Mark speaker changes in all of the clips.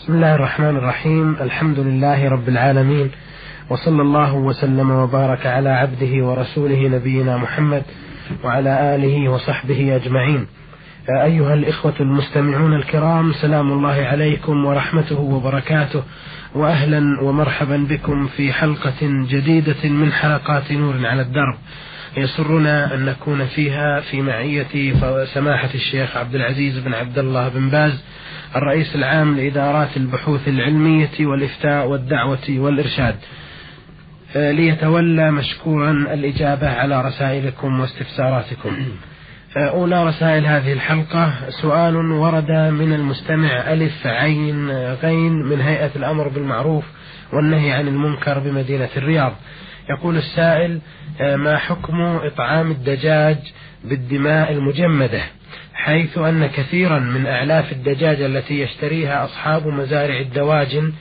Speaker 1: بسم الله الرحمن الرحيم. الحمد لله رب العالمين. وصلى الله وسلم وبارك على عبده ورسوله نبينا محمد وعلى آله وصحبه أجمعين. أيها الإخوة المستمعون الكرام سلام الله عليكم ورحمته وبركاته. وأهلا ومرحبا بكم في حلقة جديدة من حلقات نور على الدرب. يسرنا أن نكون فيها في معية سماحة الشيخ عبد العزيز بن عبد الله بن باز الرئيس العام لإدارات البحوث العلمية والإفتاء والدعوة والإرشاد. ليتولى مشكورا الإجابة على رسائلكم واستفساراتكم. أولى رسائل هذه الحلقة. سؤال ورد من المستمع ألف عين غين من هيئة الأمر بالمعروف والنهي عن المنكر بمدينة الرياض. يقول السائل ما حكم إطعام الدجاج بالدماء المجمدة؟ حيث أن كثيرا من أعلاف الدجاج التي يشتريها أصحاب مزارع الدواجن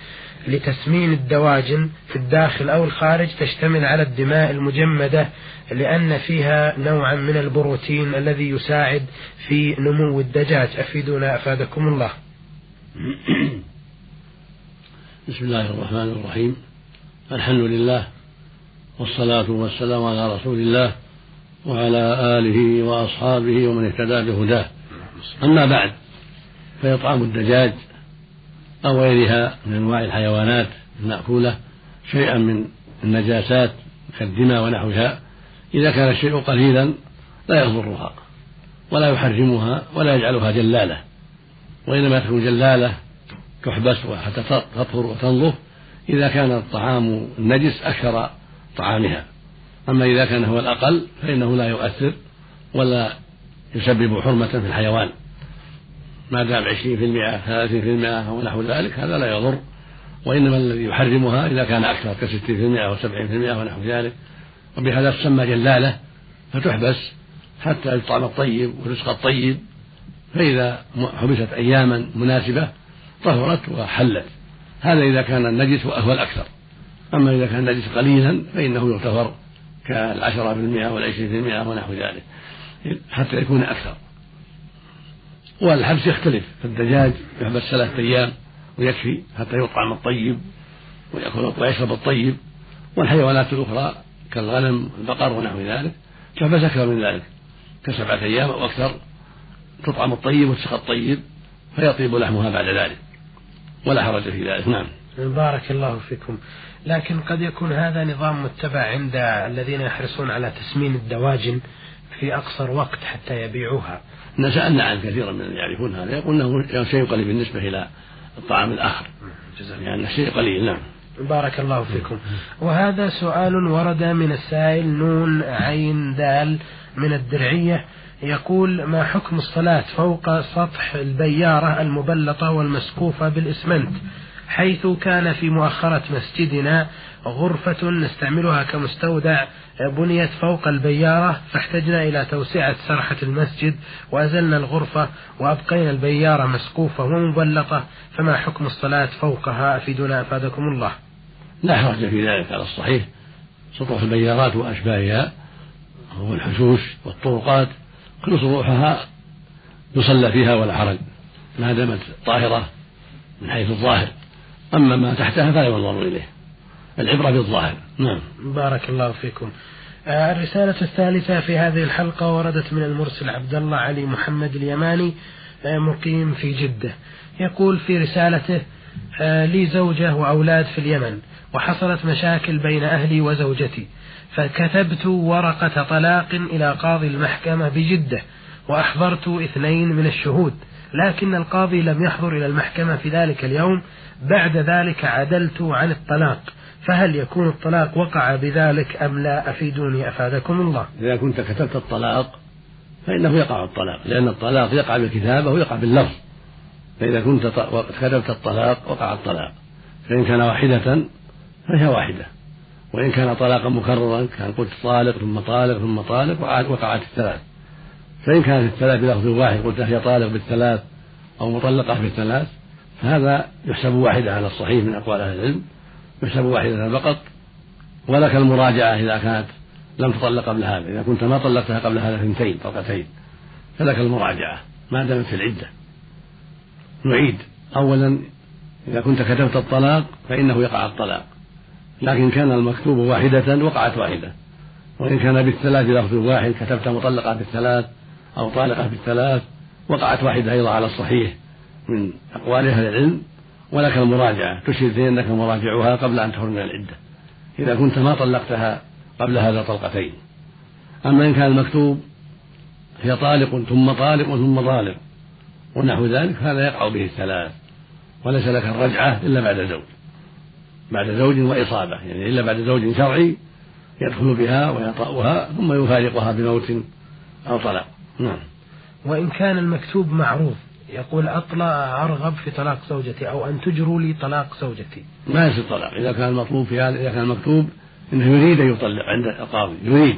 Speaker 1: لتسمين الدواجن في الداخل أو الخارج تشتمل على الدماء المجمدة لأن فيها نوعا من البروتين الذي يساعد في نمو الدجاج. أفيدونا أفادكم الله.
Speaker 2: بسم الله الرحمن الرحيم. الحمد لله والصلاة والسلام على رسول الله وعلى آله وأصحابه ومن اهتدى بهداه. أما بعد فإطعام الدجاج أو غيرها من أنواع الحيوانات المأكولة شيئا من النجاسات كالدماء ونحوها إذا كان الشيء قليلا لا يضرها ولا يحرمها ولا يجعلها جلالة وإنما تكون جلالة تحبس حتى تطهر وتنظف إذا كان الطعام النجس أكثر طعامها. أما إذا كان هو الأقل فإنه لا يؤثر ولا يسبب حرمة في الحيوان. ما دام عشرين في المئة ثلاثين في المئة أو نحو ذلك هذا لا يضر. وإنما الذي يحرمها إذا كان أكثر كستين في المئة وسبعين في المئة ونحو ذلك. وبهذا تسمى جلالة فتحبس حتى يطعم الطيب ورزق الطيب. فإذا حبست أياما مناسبة طهرت وحلت. هذا إذا كان النجس هو الأكثر أما إذا كان النجس قليلا فإنه يغتفر كالعشرة في المئة والعشرين في المئة ونحو ذلك حتى يكون أكثر. والحبس يختلف فالدجاج يحبس ثلاثة أيام ويكفي حتى يطعم الطيب ويأكل ويشرب الطيب والحيوانات الأخرى كالغنم والبقر ونحو ذلك تحبس أكثر من ذلك كسبعة أيام أو أكثر تطعم الطيب وتسقى الطيب فيطيب لحمها بعد ذلك ولا حرج في ذلك. نعم.
Speaker 1: بارك الله فيكم. لكن قد يكون هذا نظام متبع عند الذين يحرصون على تسمين الدواجن في أقصر وقت حتى يبيعوها.
Speaker 2: سألنا عن كثيرا من يعرفون هذا. يقول إنه شيء قليل بالنسبة إلى الطعام الآخر. يعني شيء قليل نعم.
Speaker 1: بارك الله فيكم. وهذا سؤال ورد من السائل نون عين دال من الدرعية. يقول ما حكم الصلاة فوق سطح البيارة المبلطة والمسقوفة بالإسمنت؟ حيث كان في مؤخرة مسجدنا غرفة نستعملها كمستودع بنيت فوق البيارة فاحتجنا إلى توسعة سرحة المسجد وأزلنا الغرفة وأبقينا البيارة مسقوفة ومبلطة فما حكم الصلاة فوقها؟ أفيدنا أفادكم الله.
Speaker 2: لا حرج في ذلك على الصحيح. سطوح البيارات وأشباهها والحشوش والطرقات كل سطوحها يصلى فيها ولا حرج. ما دامت طاهرة من حيث الظاهر. أما ما تحتها فلا ينظر إليه. العبرة بالظاهر. نعم.
Speaker 1: بارك الله فيكم. آه، الرسالة الثالثة في هذه الحلقة وردت من المرسل عبد الله علي محمد اليماني آه، مقيم في جدة. يقول في رسالته آه، لي زوجة وأولاد في اليمن وحصلت مشاكل بين أهلي وزوجتي فكتبت ورقة طلاق إلى قاضي المحكمة بجدة وأحضرت اثنين من الشهود. لكن القاضي لم يحضر إلى المحكمة في ذلك اليوم. بعد ذلك عدلت عن الطلاق. فهل يكون الطلاق وقع بذلك أم لا؟ أفيدوني أفادكم الله.
Speaker 2: إذا كنت كتبت الطلاق فإنه يقع الطلاق لأن الطلاق يقع بالكتابة ويقع باللفظ. فإذا كنت كتبت الطلاق وقع الطلاق. فإن كان واحدة فهي واحدة. وإن كان طلاقا مكررا كان قلت طالق ثم طالق ثم طالق وقعت الثلاث. فإن كانت الثلاث بلفظ واحد قلت هي طالق بالثلاث أو مطلقة بالثلاث فهذا يحسب واحدة على الصحيح من أقوال أهل العلم يحسب واحدة فقط ولك المراجعة إذا كانت لم تطلق قبل هذا إذا كنت ما طلقتها قبل هذا اثنتين طلقتين فلك المراجعة ما دامت في العدة. نعيد. أولا إذا كنت كتبت الطلاق فإنه يقع الطلاق لكن كان المكتوب واحدة وقعت واحدة. وإن كان بالثلاث لفظ واحد كتبت مطلقة بالثلاث أو طالقة بالثلاث وقعت واحدة أيضا على الصحيح من أقوال أهل العلم ولك المراجعة. تشهد أنك مراجعها قبل أن تخرج من العدة. إذا كنت ما طلقتها قبل هذا طلقتين أما إن كان المكتوب هي طالق ثم طالق ثم طالق ونحو ذلك هذا يقع به الثلاث. وليس لك الرجعة إلا بعد زوج. بعد زوج وإصابة يعني إلا بعد زوج شرعي يدخل بها ويطأها ثم يفارقها بموت أو طلاق. نعم.
Speaker 1: وإن كان المكتوب معروف يقول أطلع أرغب في طلاق زوجتي أو أن تجروا لي طلاق زوجتي.
Speaker 2: ما يصير طلاق. إذا كان المطلوب في هذا إذا كان المكتوب أنه يريد أن يطلق عند القاضي يريد.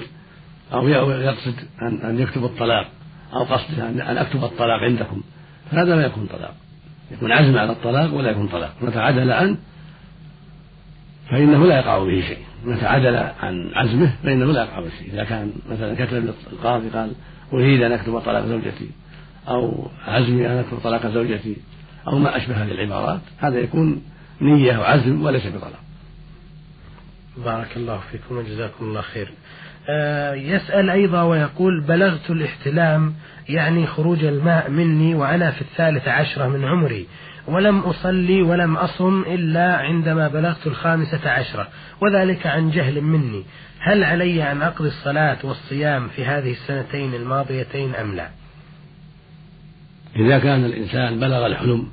Speaker 2: أو يقصد أن أن يكتب الطلاق أو قصده أن أكتب الطلاق عندكم. هذا لا يكون طلاق. يكون عزم على الطلاق ولا يكون طلاق. متى عدل عنه فإنه لا يقع به شيء. متى عدل عن عزمه فإنه لا يقع به شيء. إذا كان مثلا كتب القاضي قال أريد أن أكتب طلاق زوجتي أو عزمي أن أكتب طلاق زوجتي أو ما أشبه هذه العبارات هذا يكون نية وعزم وليس بطلاق.
Speaker 1: بارك الله فيكم وجزاكم الله خير. آه يسأل أيضا ويقول بلغت الاحتلام يعني خروج الماء مني وأنا في الثالثة عشرة من عمري. ولم أصلي ولم أصم إلا عندما بلغت الخامسة عشرة. وذلك عن جهل مني. هل علي أن أقضي الصلاة والصيام في هذه السنتين الماضيتين أم لا؟
Speaker 2: إذا كان الإنسان بلغ الحلم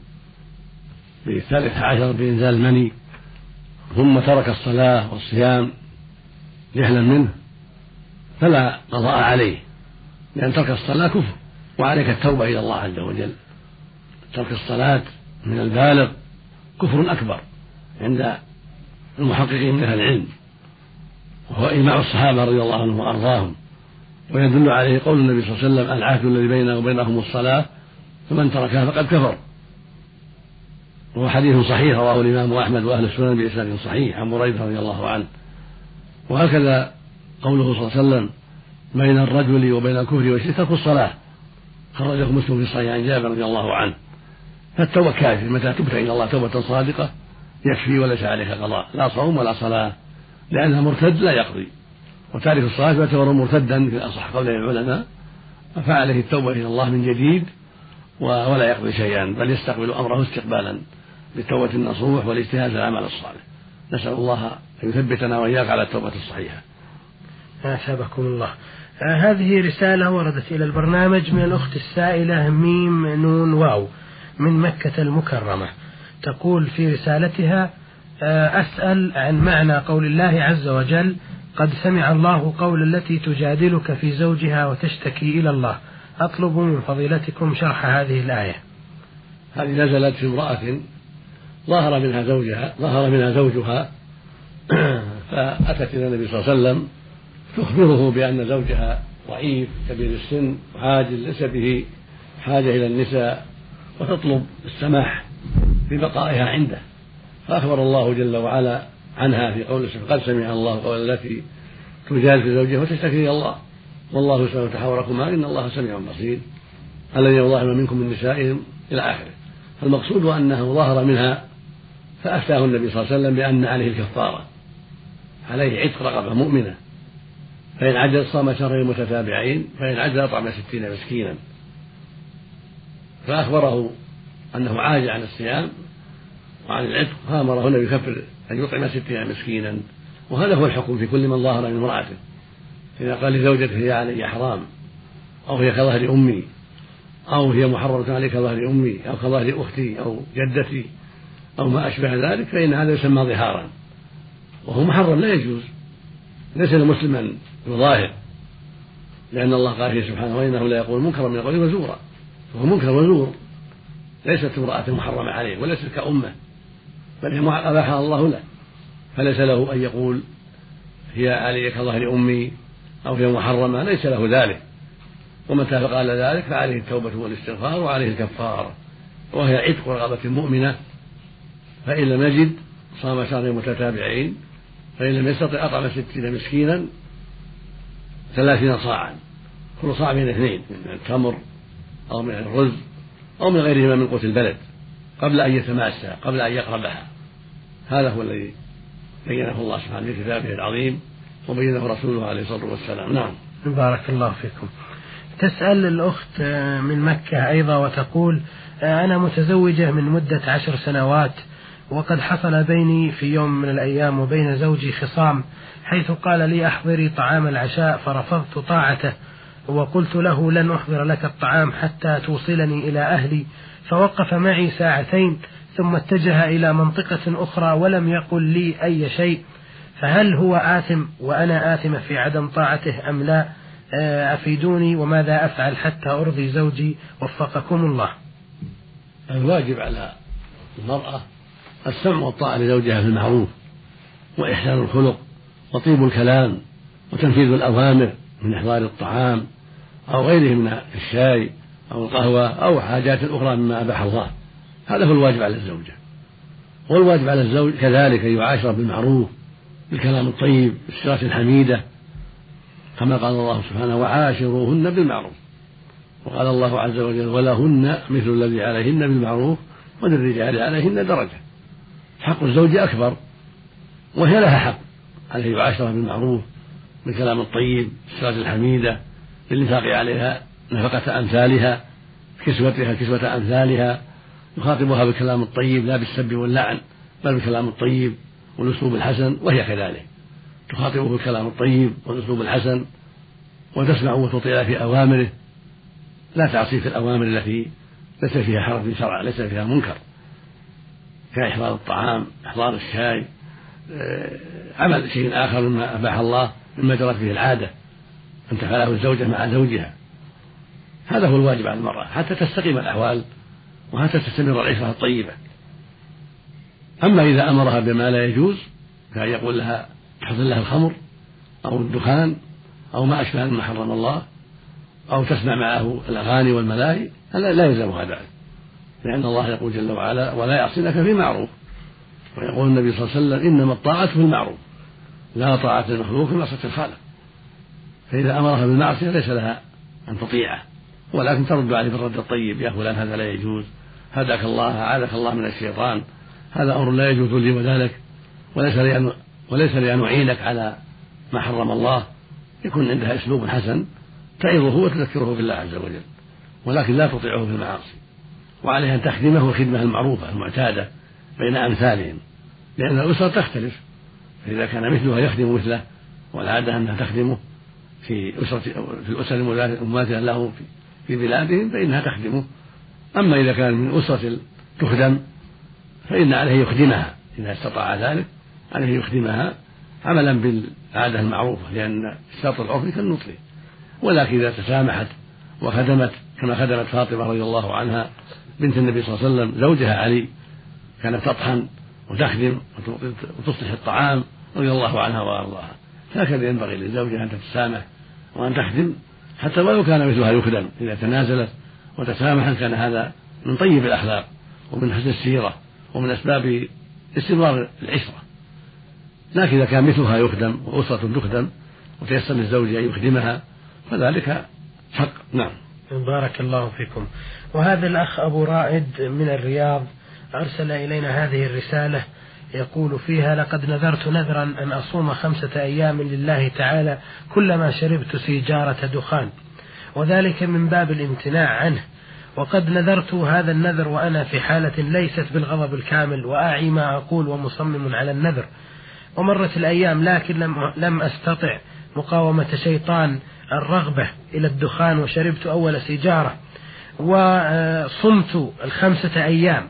Speaker 2: في الثالث عشر بإنزال المني ثم ترك الصلاة والصيام جهلا منه فلا قضاء عليه. لأن ترك الصلاة كفر وعليك التوبة إلى الله عز وجل. ترك الصلاة من البالغ كفر أكبر عند المحققين من أهل العلم وهو إجماع الصحابة رضي الله عنهم وأرضاهم ويدل عليه قول النبي صلى الله عليه وسلم العهد الذي بيننا وبينهم الصلاة فمن تركها فقد كفر. وهو حديث صحيح رواه الإمام أحمد وأهل السنن بإسناد صحيح عن بريدة رضي الله عنه. وهكذا قوله صلى الله عليه وسلم بين الرجل وبين الكفر والشرك ترك الصلاة. خرجه مسلم في الصحيح عن جابر رضي الله عنه. فالتوبة كافية متى تبت إلى الله توبة صادقة يكفي وليس عليك قضاء لا صوم ولا صلاة لأنها مرتد لا يقضي. وتارك الصلاة يعتبر مرتدا في أصح قول العلماء فعليه التوبة إلى الله من جديد ولا يقضي شيئا بل يستقبل أمره استقبالا بالتوبة النصوح والاجتهاد في العمل الصالح. نسأل الله أن يثبتنا وإياك على التوبة الصحيحة.
Speaker 1: أثابكم الله. آه هذه رسالة وردت إلى البرنامج من الأخت السائلة ميم نون واو. من مكة المكرمة. تقول في رسالتها آه أسأل عن معنى قول الله عز وجل قد سمع الله قول التي تجادلك في زوجها وتشتكي إلى الله. أطلب من فضيلتكم شرح هذه الآية.
Speaker 2: هذه نزلت في امرأة ظهر منها زوجها ظهر منها زوجها فأتت إلى النبي صلى الله عليه وسلم تخبره بأن زوجها ضعيف كبير السن وعاجل ليس به حاجة إلى النساء. وتطلب السماح ببقائها عنده. فأخبر الله جل وعلا عنها في قوله قد سمع الله قول التي تجادل في زوجها وتشتكي إلى الله. والله يسمع تحاوركما إن الله سميع بصير. الذي يظاهر منكم من نسائهم إلى آخره. فالمقصود أنه ظهر منها فأفتاه النبي صلى الله عليه وسلم بأن عليه الكفارة عليه عتق رقبة مؤمنة. فإن عجز صام شهرين متتابعين فإن عجز أطعم ستين مسكينا. فأخبره أنه عاجز عن الصيام وعن العتق فأمره أن يكفر أن يطعم ستين مسكينا. وهذا هو الحكم في كل من ظاهر من امرأته. إذا قال لزوجته هي علي حرام أو هي كظهر أمي أو هي محرمة علي كظهر أمي أو كظهر أختي أو جدتي أو ما أشبه ذلك فإن هذا يسمى ظهارا. وهو محرم لا يجوز. ليس لمسلم أن يظاهر لأن الله قال فيه سبحانه وإنه لا يقول منكرا من القول وزورا فهو منكر وزور. ليست امرأة محرمة عليه وليست كأمة بل هي أباحها الله له. فليس له أن يقول هي علي كظهر أمي أو هي محرمة ليس له ذلك. ومتى فقال ذلك فعليه التوبة والاستغفار وعليه الكفارة وهي عتق رغبة مؤمنة. فإن لم يجد صام شهرين متتابعين. فإن لم يستطع أطعم ستين مسكينا ثلاثين صاعا. كل صاع من اثنين من التمر أو من الرز أو من غيرهما من قوت البلد قبل أن يتماسى قبل أن يقربها. هذا هو الذي بينه الله سبحانه في كتابه العظيم وبينه رسوله عليه الصلاة والسلام. نعم.
Speaker 1: بارك الله فيكم. تسأل الأخت من مكة أيضا وتقول أنا متزوجة من مدة عشر سنوات وقد حصل بيني في يوم من الأيام وبين زوجي خصام حيث قال لي أحضري طعام العشاء فرفضت طاعته وقلت له لن أحضر لك الطعام حتى توصلني إلى أهلي. فوقف معي ساعتين ثم اتجه إلى منطقة أخرى ولم يقل لي أي شيء. فهل هو آثم وأنا آثمة في عدم طاعته أم لا؟ آه، أفيدوني وماذا أفعل حتى أرضي زوجي؟ وفقكم الله.
Speaker 2: الواجب على المرأة السمع والطاعة لزوجها في المعروف وإحسان الخلق وطيب الكلام وتنفيذ الأوامر من إحضار الطعام أو غيره من الشاي أو القهوة أو حاجات أخرى مما أباح الله. هذا هو الواجب على الزوجة. والواجب على الزوج كذلك أن يعاشر بالمعروف بالكلام الطيب بالصفات الحميدة كما قال الله سبحانه وعاشروهن بالمعروف. وقال الله عز وجل ولهن مثل الذي عليهن بالمعروف وللرجال عليهن درجة. حق الزوج أكبر وهي لها حق عليه يعاشرها بالمعروف بالكلام الطيب بالصفات الحميدة بالإنفاق عليها نفقة أمثالها كسوتها كسوة أمثالها يخاطبها بالكلام الطيب لا بالسب واللعن بل بالكلام الطيب والأسلوب الحسن وهي كذلك. تخاطبه بالكلام الطيب والأسلوب الحسن وتسمع وتطيع في أوامره. لا تعصي في الأوامر التي ليس فيها حرج شرع ليس فيها منكر. كإحضار الطعام إحضار الشاي آه، عمل شيء آخر مما أباح الله مما جرت به العادة. أن تفعله الزوجة مع زوجها. هذا هو الواجب على المرأة حتى تستقيم الأحوال وحتى تستمر العشرة الطيبة. أما إذا أمرها بما لا يجوز كأن يقول لها تحضر لها الخمر أو الدخان أو ما أشبه مما حرم الله أو تسمع معه الأغاني والملاهي هذا لا يلزمها ذلك. لأن الله يقول جل وعلا ولا يعصينك في معروف ويقول النبي صلى الله عليه وسلم إنما الطاعة في المعروف لا طاعة للمخلوق في معصية الخالق. فإذا أمرها بالمعصية ليس لها أن تطيعه ولكن ترد عليه بالرد الطيب يا فلان هذا لا يجوز هداك الله أعاذك الله من الشيطان هذا أمر لا يجوز لي وذلك وليس لي أن وليس لي أن أعينك على ما حرم الله يكون عندها أسلوب حسن تعظه وتذكره بالله عز وجل ولكن لا تطيعه في المعاصي وعليها أن تخدمه الخدمة المعروفة المعتادة بين أمثالهم لأن الأسر تختلف فإذا كان مثلها يخدم مثله والعادة أنها تخدمه في أسرة في الأسر المماثلة له في بلادهم فإنها تخدمه. أما إذا كان من أسرة تخدم فإن عليه يخدمها. إذا استطاع ذلك عليه يخدمها عملا بالعادة المعروفة لأن الشرط العرفي كالنطق ولكن إذا تسامحت وخدمت كما خدمت فاطمة رضي الله عنها بنت النبي صلى الله عليه وسلم زوجها علي كانت تطحن وتخدم وتصلح الطعام رضي الله عنها وأرضاها. هكذا ينبغي للزوجة أن تتسامح وأن تخدم حتى ولو كان مثلها يخدم إذا تنازلت وتسامحت كان هذا من طيب الأخلاق ومن حسن السيرة ومن أسباب استمرار العشرة. لكن إذا كان مثلها يخدم وأسرة تخدم وتيسر للزوج أن يخدمها فذلك حق. نعم.
Speaker 1: بارك الله فيكم. وهذا الأخ أبو رائد من الرياض أرسل إلينا هذه الرسالة يقول فيها لقد نذرت نذرا أن أصوم خمسة أيام لله تعالى كلما شربت سيجارة دخان. وذلك من باب الامتناع عنه. وقد نذرت هذا النذر وأنا في حالة ليست بالغضب الكامل وأعي ما أقول ومصمم على النذر. ومرت الأيام لكن لم, لم أستطع مقاومة شيطان الرغبة إلى الدخان وشربت أول سيجارة. وصمت الخمسة أيام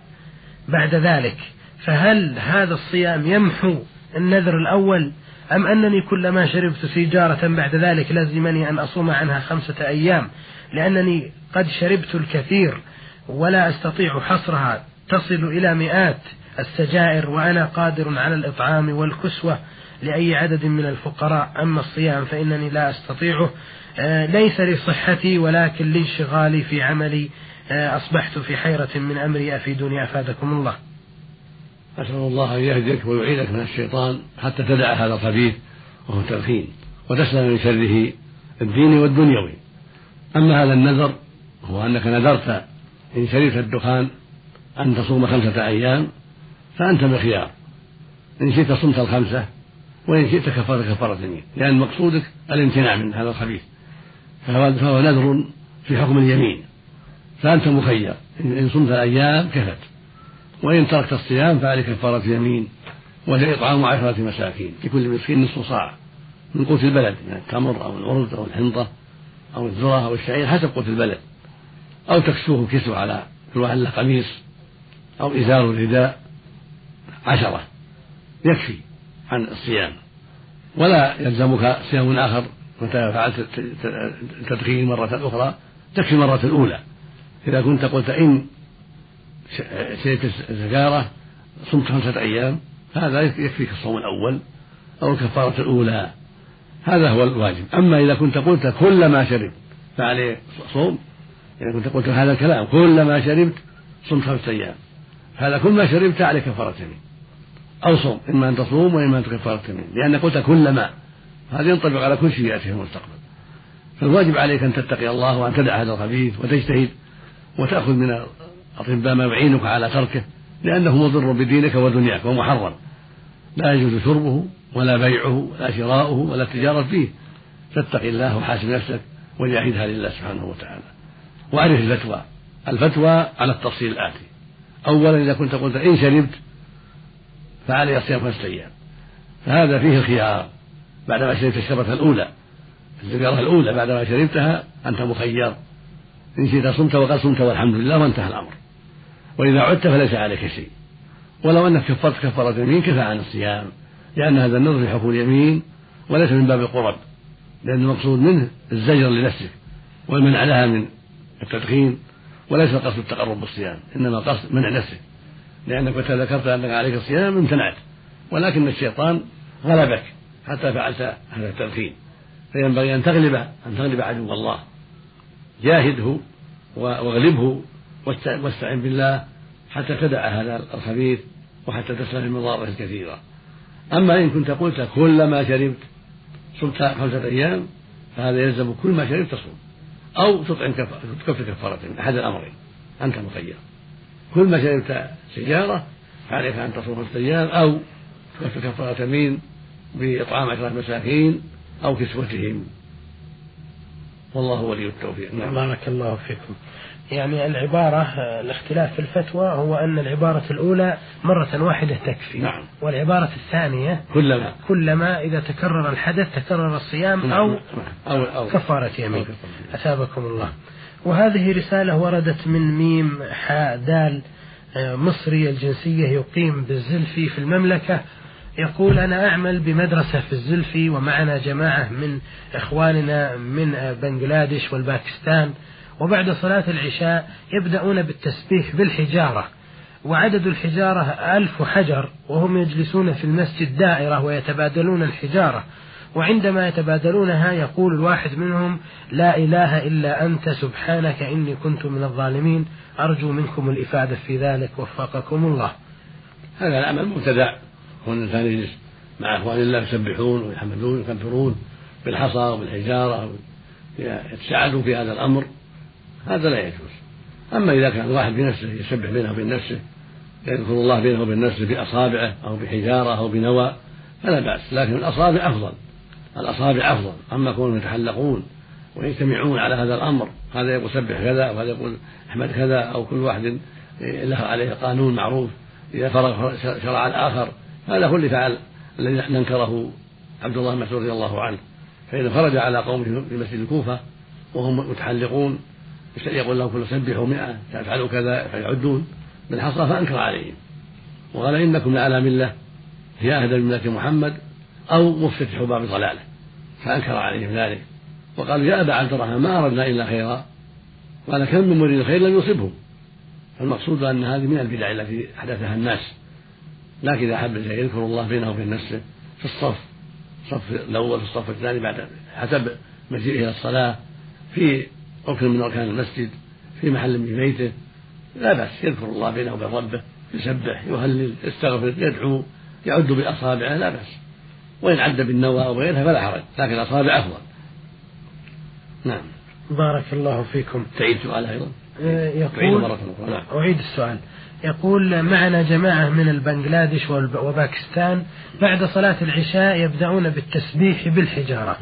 Speaker 1: بعد ذلك. فهل هذا الصيام يمحو النذر الأول أم أنني كلما شربت سيجارة بعد ذلك لزمني أن أصوم عنها خمسة أيام؟ لأنني قد شربت الكثير ولا أستطيع حصرها تصل إلى مئات السجائر وأنا قادر على الإطعام والكسوة لأي عدد من الفقراء. أما الصيام فإنني لا أستطيعه. آه، ليس لصحتي ولكن لانشغالي في عملي. آه، أصبحت في حيرة من أمري. أفيدوني أفادكم الله.
Speaker 2: أسأل الله أن يهديك ويعيدك من الشيطان حتى تدع هذا الخبيث وهو التدخين وتسلم من شره الديني والدنيوي. أما هذا النذر هو أنك نذرت إن شربت الدخان أن تصوم خمسة أيام فأنت بخيار. إن شئت صمت الخمسة وإن شئت كفرت كفارة يمين لأن مقصودك الامتناع من هذا الخبيث. فهو نذر في حكم اليمين. فأنت مخير. إن صمت الأيام كفت. وإن تركت الصيام فعليك كفارة يمين وهي إطعام عشرة مساكين لكل مسكين نصف صاع من قوت البلد من التمر أو الأرز أو الحنطة أو الذرة أو الشعير حسب قوت البلد. أو تكسوه كسوة على كل واحد له قميص أو إزار رداء عشرة. يكفي عن الصيام. ولا يلزمك صيام آخر متى فعلت التدخين مرة أخرى تكفي المرة الأولى. إذا كنت قلت إن شربت السجارة صمت خمسة أيام هذا يكفيك الصوم الأول أو الكفارة الأولى هذا هو الواجب. أما إذا كنت قلت كلما شربت فعليه صوم إذا كنت قلت هذا الكلام كلما شربت صمت خمسة أيام هذا كل ما شربت عليه كفارة يمين أو صوم إما أن تصوم وإما أن كفارة يمين لأن قلت كلما هذا ينطبق على كل شيء يأتي في المستقبل. فالواجب عليك أن تتقي الله وأن تدع هذا الخبيث وتجتهد وتأخذ من الأطباء ما يعينك على تركه لأنه مضر بدينك ودنياك ومحرم. لا يجوز شربه ولا بيعه ولا شراؤه ولا التجارة فيه. فاتق الله وحاسب نفسك وجاهدها لله سبحانه وتعالى. وأعرف الفتوى. الفتوى على التفصيل الآتي. أولا إذا كنت قلت إن شربت فعلي الصيام خمسة أيام. فهذا فيه الخيار. بعدما شربت الشربة الأولى السيجارة الأولى بعدما شربتها أنت مخير. إن شئت صمت وقد صمت والحمد لله وانتهى الأمر. وإذا عدت فليس عليك شيء. ولو أنك كفرت كفارة يمين كفى عن الصيام لأن هذا النظر في حكم اليمين وليس من باب القرب لأن المقصود منه الزجر لنفسك والمنع لها من التدخين وليس القصد التقرب بالصيام إنما قصد منع نفسك. لأنك متى ذكرت أنك عليك الصيام امتنعت ولكن الشيطان غلبك حتى فعلت هذا التدخين. فينبغي أن تغلب أن تغلب عدو الله. جاهده واغلبه واستعن بالله حتى تدع هذا الخبيث وحتى تسلم من مضاره الكثيرة. أما إن كنت قلت كلما شربت صمت خمسة أيام فهذا يلزم كل ما شربت تصوم. أو تطعم تكفر كفارة من أحد الأمرين. أنت مخير. كل ما شربت سيجارة فعليك أن تصوم خمسة أيام أو تكفر كفارة يمين بإطعام عشرة مساكين أو كسوتهم. والله ولي التوفيق.
Speaker 1: نعم. بارك الله فيكم. يعني العبارة الاختلاف في الفتوى هو أن العبارة الأولى مرة واحدة تكفي
Speaker 2: نعم.
Speaker 1: والعبارة الثانية
Speaker 2: كلما.
Speaker 1: كلما إذا تكرر الحدث تكرر الصيام نعم. أو,
Speaker 2: أو, أو
Speaker 1: كفارة يمين أثابكم الله. وهذه رسالة وردت من ميم حاء دال آه، مصري الجنسية يقيم بالزلفي في المملكة. يقول أنا أعمل بمدرسة في الزلفي ومعنا جماعة من إخواننا من بنغلاديش والباكستان. وبعد صلاة العشاء يبدأون بالتسبيح بالحجارة. وعدد الحجارة ألف حجر وهم يجلسون في المسجد دائرة ويتبادلون الحجارة. وعندما يتبادلونها يقول الواحد منهم لا إله إلا أنت سبحانك إني كنت من الظالمين. أرجو منكم الإفادة في ذلك وفقكم الله.
Speaker 2: هذا العمل مبتدع هو الإنسان يجلس مع إخوان الله يسبحون ويحمدون ويكبرون بالحصى وبالحجارة يتساعدون في هذا الأمر. هذا لا يجوز. أما إذا كان الواحد بنفسه يسبح بينه وبين نفسه يذكر الله بينه وبين نفسه بأصابعه أو بحجارة أو بنوى فلا بأس. لكن الأصابع أفضل. الأصابع أفضل. أما كونهم يتحلقون ويجتمعون على هذا الأمر هذا يقول سبح كذا وهذا يقول احمد كذا أو كل واحد له عليه قانون معروف إذا فرغ شرع الآخر هذا هو اللي فعل الذي ننكره عبد الله بن مسعود رضي الله عنه. فإذا خرج على قومه في مسجد الكوفة وهم متحلقون يقول لهم كل سبحوا مئة تفعلوا كذا فيعدون. بالحصى فأنكر عليهم. وقال إنكم لعلى ملة هي أهدى من ملة محمد أو مفتتح باب ضلالة. فأنكر عليهم ذلك. وقالوا يا أبا عبد الرحمن ما أردنا إلا خيرا. قال كم من مريد الخير لم يصبه فالمقصود أن هذه من البدع التي أحدثها الناس. لكن إذا أحب يذكر الله بينه وبين نفسه في الصف الصف الأول في الصف الثاني بعد حسب مجيئه إلى الصلاة. في ركن من أركان المسجد في محل من بيته لا بأس يذكر الله بينه وبين ربه يسبح يهلل يستغفر يدعو يعد بأصابعه لا بأس. وإن عد بالنوى أو غيرها فلا حرج لكن الأصابع أفضل. نعم.
Speaker 1: بارك الله فيكم.
Speaker 2: تعيد سؤال أيضا.
Speaker 1: يقول مرة نعم. أعيد السؤال. يقول معنا جماعة من البنغلاديش وباكستان بعد صلاة العشاء يبدأون بالتسبيح بالحجارة.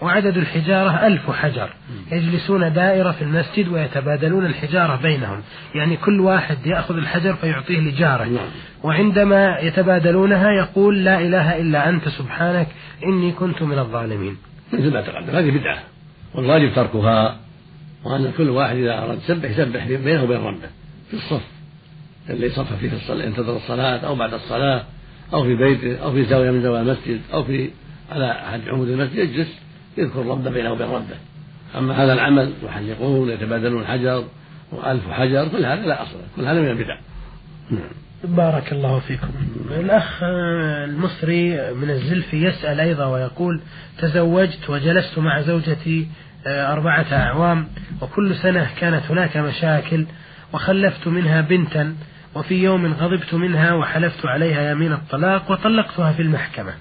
Speaker 1: وعدد الحجارة ألف حجر. يجلسون دائرة في المسجد ويتبادلون الحجارة بينهم. يعني كل واحد يأخذ الحجر فيعطيه لجاره. نعم. وعندما يتبادلونها يقول لا إله إلا أنت سبحانك إني كنت من الظالمين.
Speaker 2: مثل ما تقدم هذه بدعة. والواجب تركها. وأن كل واحد إذا أراد يسبح يسبح بينه وبين ربه في الصف. اللي صف فيه في الصلاة ينتظر الصلاة أو بعد الصلاة أو في بيته أو في زاوية من زوايا المسجد أو في على أحد عمود المسجد يجلس يذكر ربه بينه وبين ربه. أما هذا العمل يحلقون يتبادلون حجر وألف حجر كل هذا لا أصل كل هذا من البدع.
Speaker 1: بارك الله فيكم. الأخ المصري من الزلفي يسأل أيضا ويقول تزوجت وجلست مع زوجتي أربعة أعوام وكل سنة كانت هناك مشاكل وخلفت منها بنتا وفي يوم غضبت منها وحلفت عليها يمين الطلاق وطلقتها في المحكمة.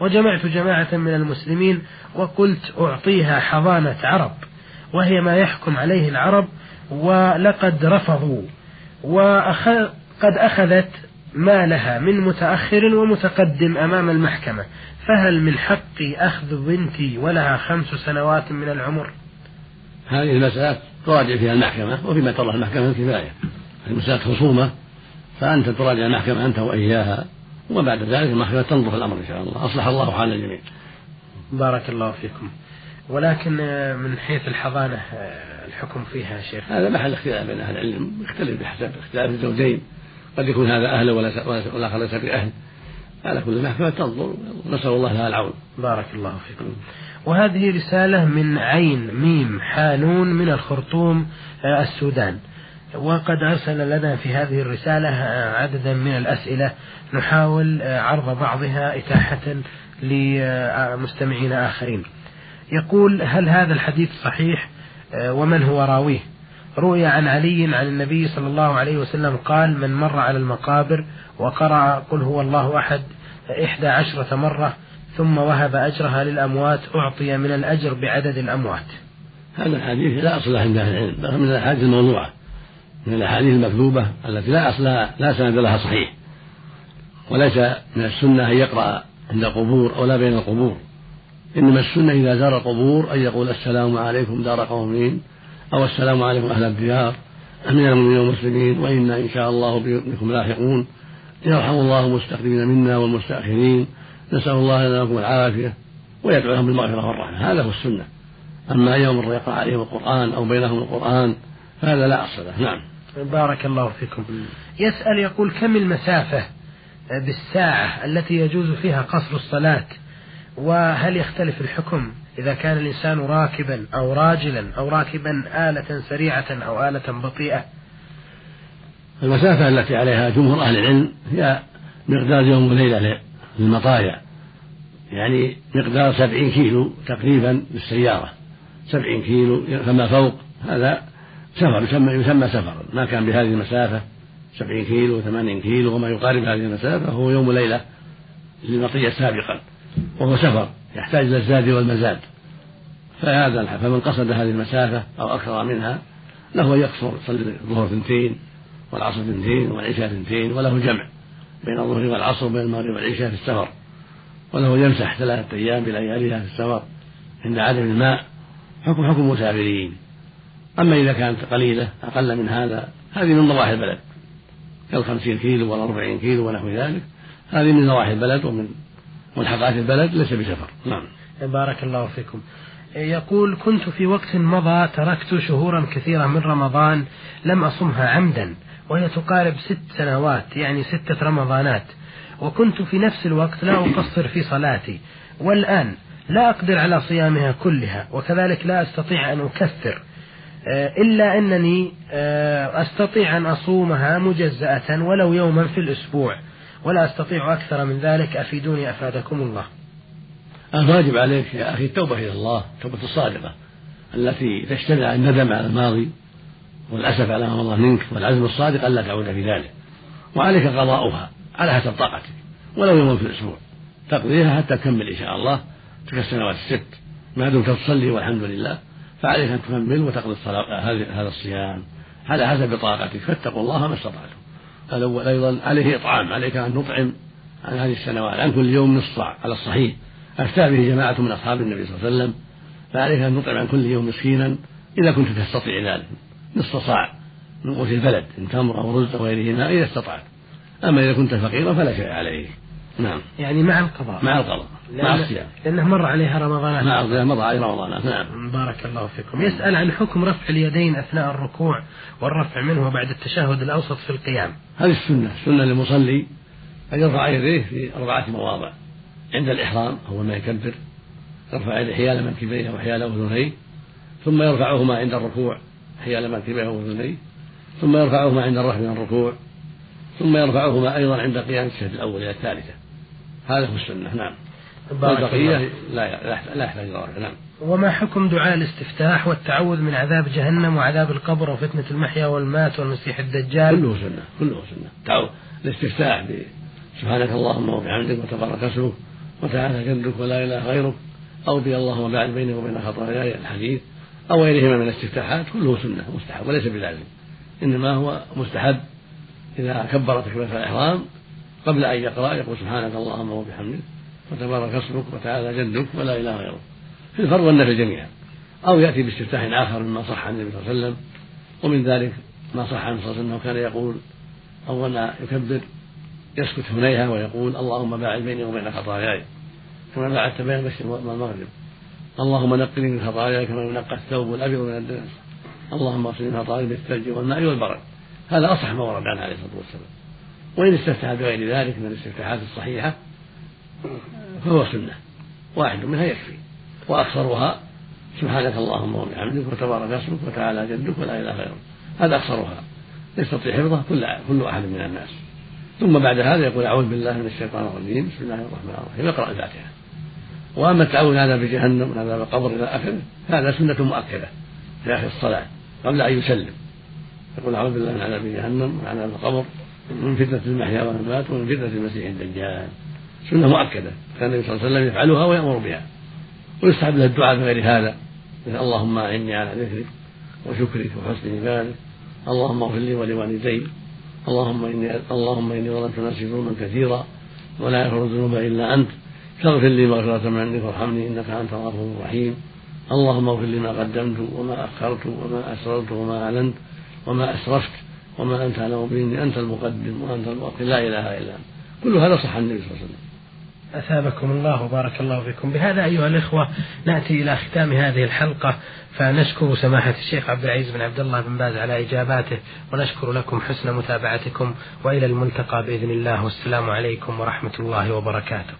Speaker 1: وجمعت جماعة من المسلمين وقلت أعطيها حضانة عرب وهي ما يحكم عليه العرب ولقد رفضوا وقد أخذت مالها من متأخر ومتقدم أمام المحكمة فهل من حقي أخذ بنتي ولها خمس سنوات من العمر؟
Speaker 2: هذه المسألة تراجع فيها المحكمة وفيما ترى المحكمة كفاية المسألة خصومة فأنت تراجع المحكمة أنت وإياها وبعد ذلك المحكمة تنظر في الأمر إن شاء الله. أصلح الله حال الجميع.
Speaker 1: بارك الله فيكم. ولكن من حيث الحضانة الحكم فيها شيخ؟
Speaker 2: هذا محل اختلاف بين أهل العلم يختلف بحسب اختلاف الزوجين. قد يكون هذا أهل والآخر ليس بأهل على كل محكمة تنظر. نسأل الله لها العون.
Speaker 1: بارك الله فيكم. وهذه رسالة من عين ميم حانون من الخرطوم آه، السودان. وقد أرسل لنا في هذه الرسالة آه، عددا من الأسئلة. نحاول آه، عرض بعضها إتاحة لمستمعين آخرين. يقول هل هذا الحديث صحيح؟ ومن هو راويه؟ روي عن علي عن النبي صلى الله عليه وسلم قال من مر على المقابر وقرأ قل هو الله أحد إحدى عشرة مرة ثم وهب أجرها للأموات أعطي من الأجر بعدد الأموات.
Speaker 2: هذا الحديث لا أصل له عند أهل العلم من الأحاديث الموضوعة. من الأحاديث المكذوبة التي لا أصل لا سند لها صحيح. وليس من السنة أن يقرأ عند القبور أو لا بين القبور. إنما السنة إذا زار القبور أن يقول السلام عليكم دار قومين أو السلام عليكم أهل الديار من المؤمنين والمسلمين وإنا إن شاء الله بكم لاحقون. يرحم الله المستقدمين منا والمستأخرين. نسأل الله لنا ولكم العافية ويدعو لهم بالمغفرة والرحمة. هذا هو السنة. أما يوم يقرأ عليهم القرآن أو بينهم القرآن فهذا لا أصل له. نعم.
Speaker 1: بارك الله فيكم. يسأل يقول كم المسافة بالساعة التي يجوز فيها قصر الصلاة؟ وهل يختلف الحكم؟ إذا كان الإنسان راكبا أو راجلا أو راكبا آلة سريعة أو آلة بطيئة.
Speaker 2: المسافة التي عليها جمهور أهل العلم هي مقدار يوم وليلة للمطايا. يعني مقدار سبعين كيلو تقريبا بالسيارة سبعين كيلو فما فوق. هذا سفر يسمى يسمى سفرا ما كان بهذه المسافة. سبعين كيلو ثمانين كيلو وما يقارب هذه المسافة. هو يوم وليلة للمطية سابقا. وهو سفر. يحتاج إلى الزاد والمزاد. فهذا فمن قصد هذه المسافة أو أكثر منها له أن يقصر يصلي الظهر اثنتين والعصر اثنتين والعشاء اثنتين وله جمع بين الظهر والعصر وبين المغرب والعشاء في السفر. وله يمسح ثلاثة أيام بلياليها في السفر عند عدم الماء. حكم حكم المسافرين أما إذا كانت قليلة أقل من هذا هذه من ضواحي البلد. كالخمسين كيلو والأربعين كيلو ونحو ذلك. هذه من ضواحي البلد ومن ملحقات البلد ليس بسفر. نعم.
Speaker 1: بارك الله فيكم. يقول كنت في وقت مضى تركت شهورا كثيرة من رمضان لم أصمها عمدا وهي تقارب ست سنوات يعني ستة رمضانات. وكنت في نفس الوقت لا أقصر في صلاتي. والآن لا أقدر على صيامها كلها وكذلك لا أستطيع أن أكثر. آه، إلا أنني آه، أستطيع أن أصومها مجزأة ولو يوما في الأسبوع. ولا أستطيع أكثر من ذلك أفيدوني أفادكم الله.
Speaker 2: الواجب عليك يا أخي التوبة إلى الله التوبة الصادقة التي تجتمع الندم على الماضي والأسف على ما مضى منك والعزم الصادق ألا تعود في ذلك. وعليك قضاؤها على حسب طاقتك ولو يوم في الأسبوع. تقضيها حتى تكمل إن شاء الله تلك السنوات الست. ما دمت تصلي والحمد لله فعليك أن تكمل وتقضي هذا الصيام على حسب طاقتك فاتقوا الله ما استطعتم. الأول أيضا عليه إطعام عليك أن تطعم عن هذه السنوات عن كل يوم نصف صاع على الصحيح. أفتى به جماعة من أصحاب النبي صلى الله عليه وسلم فعليك أن تطعم عن كل يوم مسكينا إذا كنت تستطيع ذلك. نصف صاع من قوت البلد من تمر أو رز أو غيرهما إذا استطعت. أما إذا كنت فقيرا فلا شيء عليه نعم.
Speaker 1: يعني مع القضاء.
Speaker 2: مع القضاء مع الصيام.
Speaker 1: لأنه مر عليها رمضانات
Speaker 2: مع الصيام مر عليه رمضانات نعم.
Speaker 1: بارك الله فيكم. يسأل عن حكم رفع اليدين أثناء الركوع والرفع منه بعد التشهد الأوسط في القيام.
Speaker 2: هذه السنة سنة للمصلي أن يرفع يديه في أربعة مواضع. عند الإحرام أول ما يكبر يرفع يديه حيال منكبيه وحيال أذنيه ثم يرفعهما عند الركوع حيال منكبيه وأذنيه ثم يرفعهما عند الرفع من الركوع ثم يرفعهما أيضا عند قيام الشهد الأول إلى الثالثة. هذا هو السنة نعم. والبقية لا لا يحتاج إلى نعم.
Speaker 1: وما حكم دعاء الاستفتاح والتعوذ من عذاب جهنم وعذاب القبر وفتنة المحيا والمات والمسيح الدجال؟
Speaker 2: كله سنة كله سنة. تعوذ الاستفتاح سبحانك اللهم وبحمدك وتبارك اسمك وتعالى جدك ولا إله غيرك أو بي اللهم بعد بيني وبين خطاياي الحديث أو غيرهما من الاستفتاحات كله سنة مستحب وليس بلازم. إنما هو مستحب إذا كبر تكبيره الإحرام قبل أن يقرأ يقول سبحانك اللهم وبحمدك وتبارك اسمك وتعالى جدك ولا إله غيرك. في الفرض والنفل جميعا. أو يأتي باستفتاح آخر مما صح عن النبي صلى الله عليه وسلم ومن ذلك ما صح عنه صلى الله عليه وسلم كان يقول اول ما يكبر يسكت هنيها ويقول اللهم باعد بيني وبين خطاياي كما باعدت بين المشرق والمغرب. اللهم نقني من خطاياي كما ينقى الثوب الأبيض من الدنس. اللهم اغسلني من خطاياي بالثلج والماء والبرد. هذا أصح ما ورد عنه عليه الصلاة والسلام. وإن استفتح بغير ذلك من الاستفتاحات الصحيحة فهو سنة. واحد منها يكفي. وأكثرها سبحانك اللهم وبحمدك وتبارك اسمك وتعالى جدك ولا إله غيرك هذا أكثرها. يستطيع حفظه كل كل أحد من الناس. ثم بعد هذا يقول أعوذ بالله من الشيطان الرجيم. بسم الله الرحمن الرحيم. يقرأ الفاتحة. وأما التعوذ هذا بجهنم وهذا بالقبر إلى آخره هذا سنة مؤكدة في آخر الصلاة قبل أن يسلم. يقول أعوذ بالله من عذاب جهنم ومن عذاب القبر. من فتنة المحيا والممات ومن فتنة المسيح الدجال. سنة مؤكدة. كان النبي صلى الله عليه وسلم يفعلها ويأمر بها. ويستحب له الدعاء بغير هذا. اللهم أعني على ذكرك وشكرك وحسن عبادك اللهم اغفر لي ولوالدي. اللهم إني اللهم إني ظلمت نفسي ظلما كثيرا ولا يغفر الذنوب إلا أنت. فاغفر لي مغفرة من عندك وارحمني. إنك أنت الغفور الرحيم. اللهم اغفر لي ما قدمت وما أخرت وما أسررت وما أعلنت وما أسرفت. وما أنت أعلم به أنت المقدم وأنت المؤخر لا إله إلا أنت. كل هذا صح النبي صلى الله عليه وسلم.
Speaker 1: أثابكم الله وبارك الله فيكم. بهذا أيها الإخوة نأتي إلى ختام هذه الحلقة فنشكر سماحة الشيخ عبد العزيز بن عبد الله بن باز على إجاباته ونشكر لكم حسن متابعتكم وإلى الملتقى بإذن الله والسلام عليكم ورحمة الله وبركاته.